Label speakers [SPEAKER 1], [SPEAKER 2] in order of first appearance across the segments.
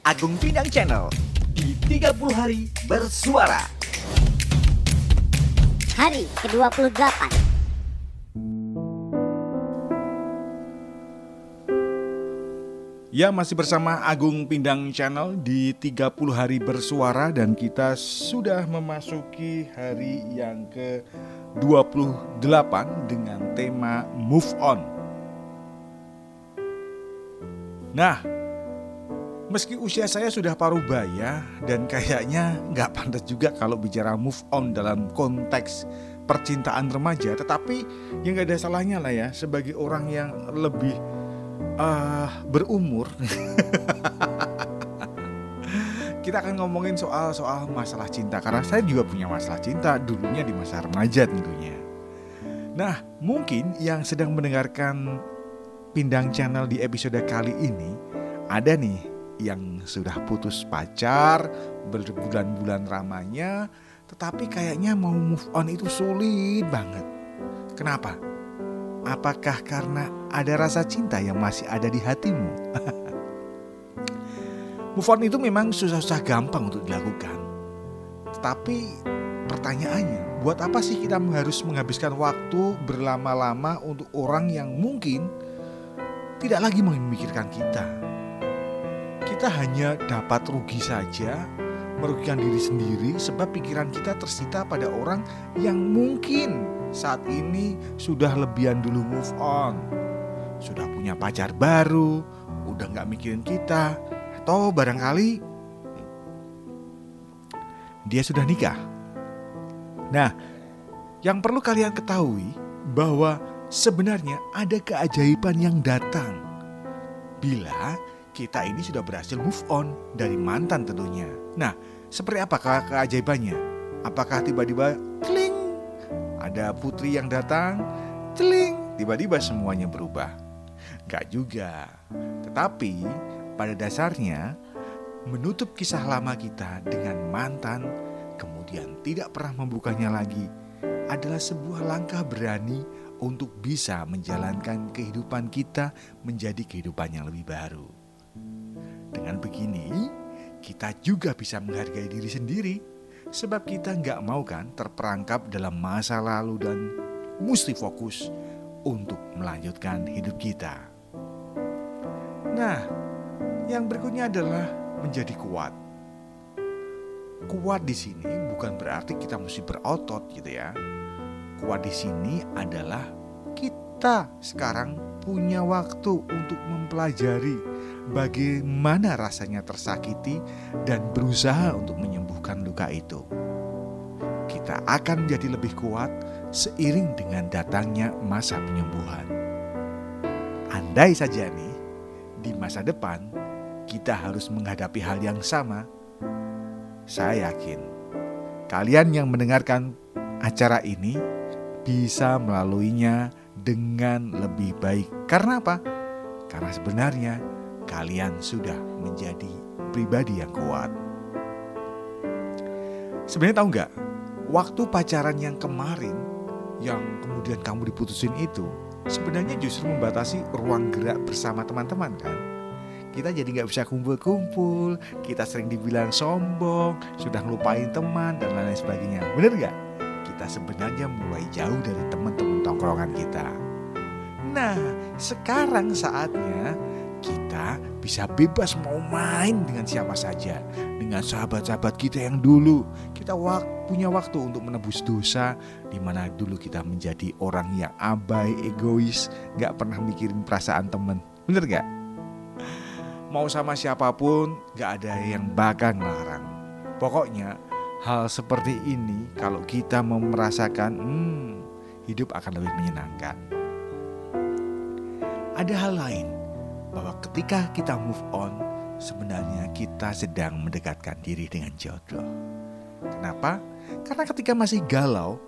[SPEAKER 1] Agung Pinang Channel di 30 hari bersuara.
[SPEAKER 2] Hari ke-28
[SPEAKER 3] Ya masih bersama Agung Pindang Channel di 30 hari bersuara dan kita sudah memasuki hari yang ke-28 dengan tema Move On. Nah, meski usia saya sudah paruh baya dan kayaknya nggak pantas juga kalau bicara move on dalam konteks percintaan remaja, tetapi yang nggak ada salahnya lah ya sebagai orang yang lebih uh, berumur. kita akan ngomongin soal soal masalah cinta karena saya juga punya masalah cinta dulunya di masa remaja tentunya. Nah, mungkin yang sedang mendengarkan Pindang Channel di episode kali ini ada nih yang sudah putus pacar berbulan-bulan ramanya tetapi kayaknya mau move on itu sulit banget. Kenapa? Apakah karena ada rasa cinta yang masih ada di hatimu? move on itu memang susah-susah gampang untuk dilakukan. Tetapi pertanyaannya, buat apa sih kita harus menghabiskan waktu berlama-lama untuk orang yang mungkin tidak lagi memikirkan kita. Kita hanya dapat rugi saja, merugikan diri sendiri sebab pikiran kita tersita pada orang yang mungkin saat ini sudah lebihan dulu move on. Sudah punya pacar baru, udah nggak mikirin kita, atau barangkali dia sudah nikah. Nah, yang perlu kalian ketahui bahwa sebenarnya ada keajaiban yang datang bila kita ini sudah berhasil move on dari mantan tentunya. Nah, seperti apakah keajaibannya? Apakah tiba-tiba kling ada putri yang datang, kling tiba-tiba semuanya berubah? Gak juga. Tetapi pada dasarnya menutup kisah lama kita dengan mantan kemudian tidak pernah membukanya lagi adalah sebuah langkah berani untuk bisa menjalankan kehidupan kita menjadi kehidupan yang lebih baru. Dengan begini, kita juga bisa menghargai diri sendiri, sebab kita nggak mau kan terperangkap dalam masa lalu dan mesti fokus untuk melanjutkan hidup kita. Nah, yang berikutnya adalah menjadi kuat. Kuat di sini bukan berarti kita mesti berotot gitu ya kuat di sini adalah kita sekarang punya waktu untuk mempelajari bagaimana rasanya tersakiti dan berusaha untuk menyembuhkan luka itu. Kita akan menjadi lebih kuat seiring dengan datangnya masa penyembuhan. Andai saja nih, di masa depan kita harus menghadapi hal yang sama, saya yakin kalian yang mendengarkan acara ini bisa melaluinya dengan lebih baik. Karena apa? Karena sebenarnya kalian sudah menjadi pribadi yang kuat. Sebenarnya tahu nggak? Waktu pacaran yang kemarin, yang kemudian kamu diputusin itu, sebenarnya justru membatasi ruang gerak bersama teman-teman kan? Kita jadi nggak bisa kumpul-kumpul, kita sering dibilang sombong, sudah ngelupain teman dan lain-lain sebagainya. Bener nggak? kita sebenarnya mulai jauh dari teman-teman tongkrongan kita. Nah, sekarang saatnya bisa bebas mau main dengan siapa saja, dengan sahabat-sahabat kita yang dulu. Kita wak punya waktu untuk menebus dosa, di mana dulu kita menjadi orang yang abai, egois, gak pernah mikirin perasaan temen. Bener gak? Mau sama siapa pun, gak ada yang bakal ngelarang. Pokoknya hal seperti ini kalau kita mau merasakan hmm, hidup akan lebih menyenangkan. Ada hal lain bahwa ketika kita move on sebenarnya kita sedang mendekatkan diri dengan jodoh. Kenapa? Karena ketika masih galau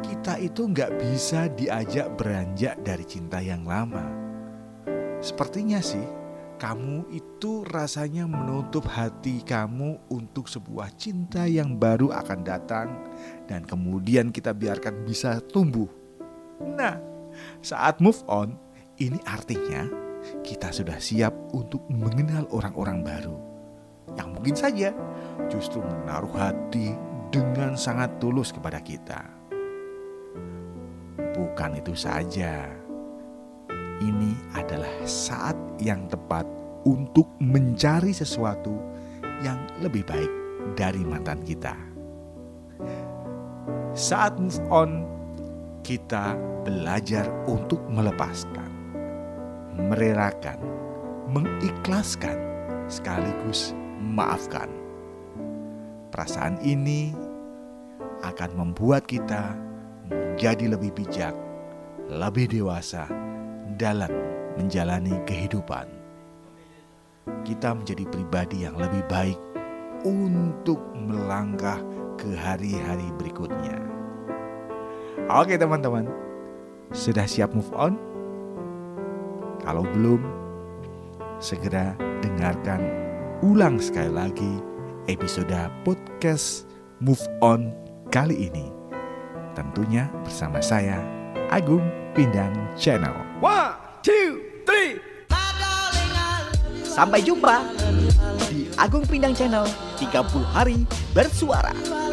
[SPEAKER 3] kita itu nggak bisa diajak beranjak dari cinta yang lama. Sepertinya sih kamu itu rasanya menutup hati kamu untuk sebuah cinta yang baru akan datang dan kemudian kita biarkan bisa tumbuh. Nah, saat move on, ini artinya kita sudah siap untuk mengenal orang-orang baru. yang mungkin saja justru menaruh hati dengan sangat tulus kepada kita. Bukan itu saja, ini adalah saat yang tepat untuk mencari sesuatu yang lebih baik dari mantan kita. Saat move on, kita belajar untuk melepaskan, merelakan, mengikhlaskan, sekaligus memaafkan. Perasaan ini akan membuat kita menjadi lebih bijak, lebih dewasa dalam menjalani kehidupan. Kita menjadi pribadi yang lebih baik untuk melangkah ke hari-hari berikutnya. Oke teman-teman, sudah siap move on? Kalau belum, segera dengarkan ulang sekali lagi episode podcast Move On kali ini. Tentunya bersama saya, Agung Pindang Channel.
[SPEAKER 1] One, two, three. Sampai jumpa di Agung Pindang Channel 30 hari bersuara.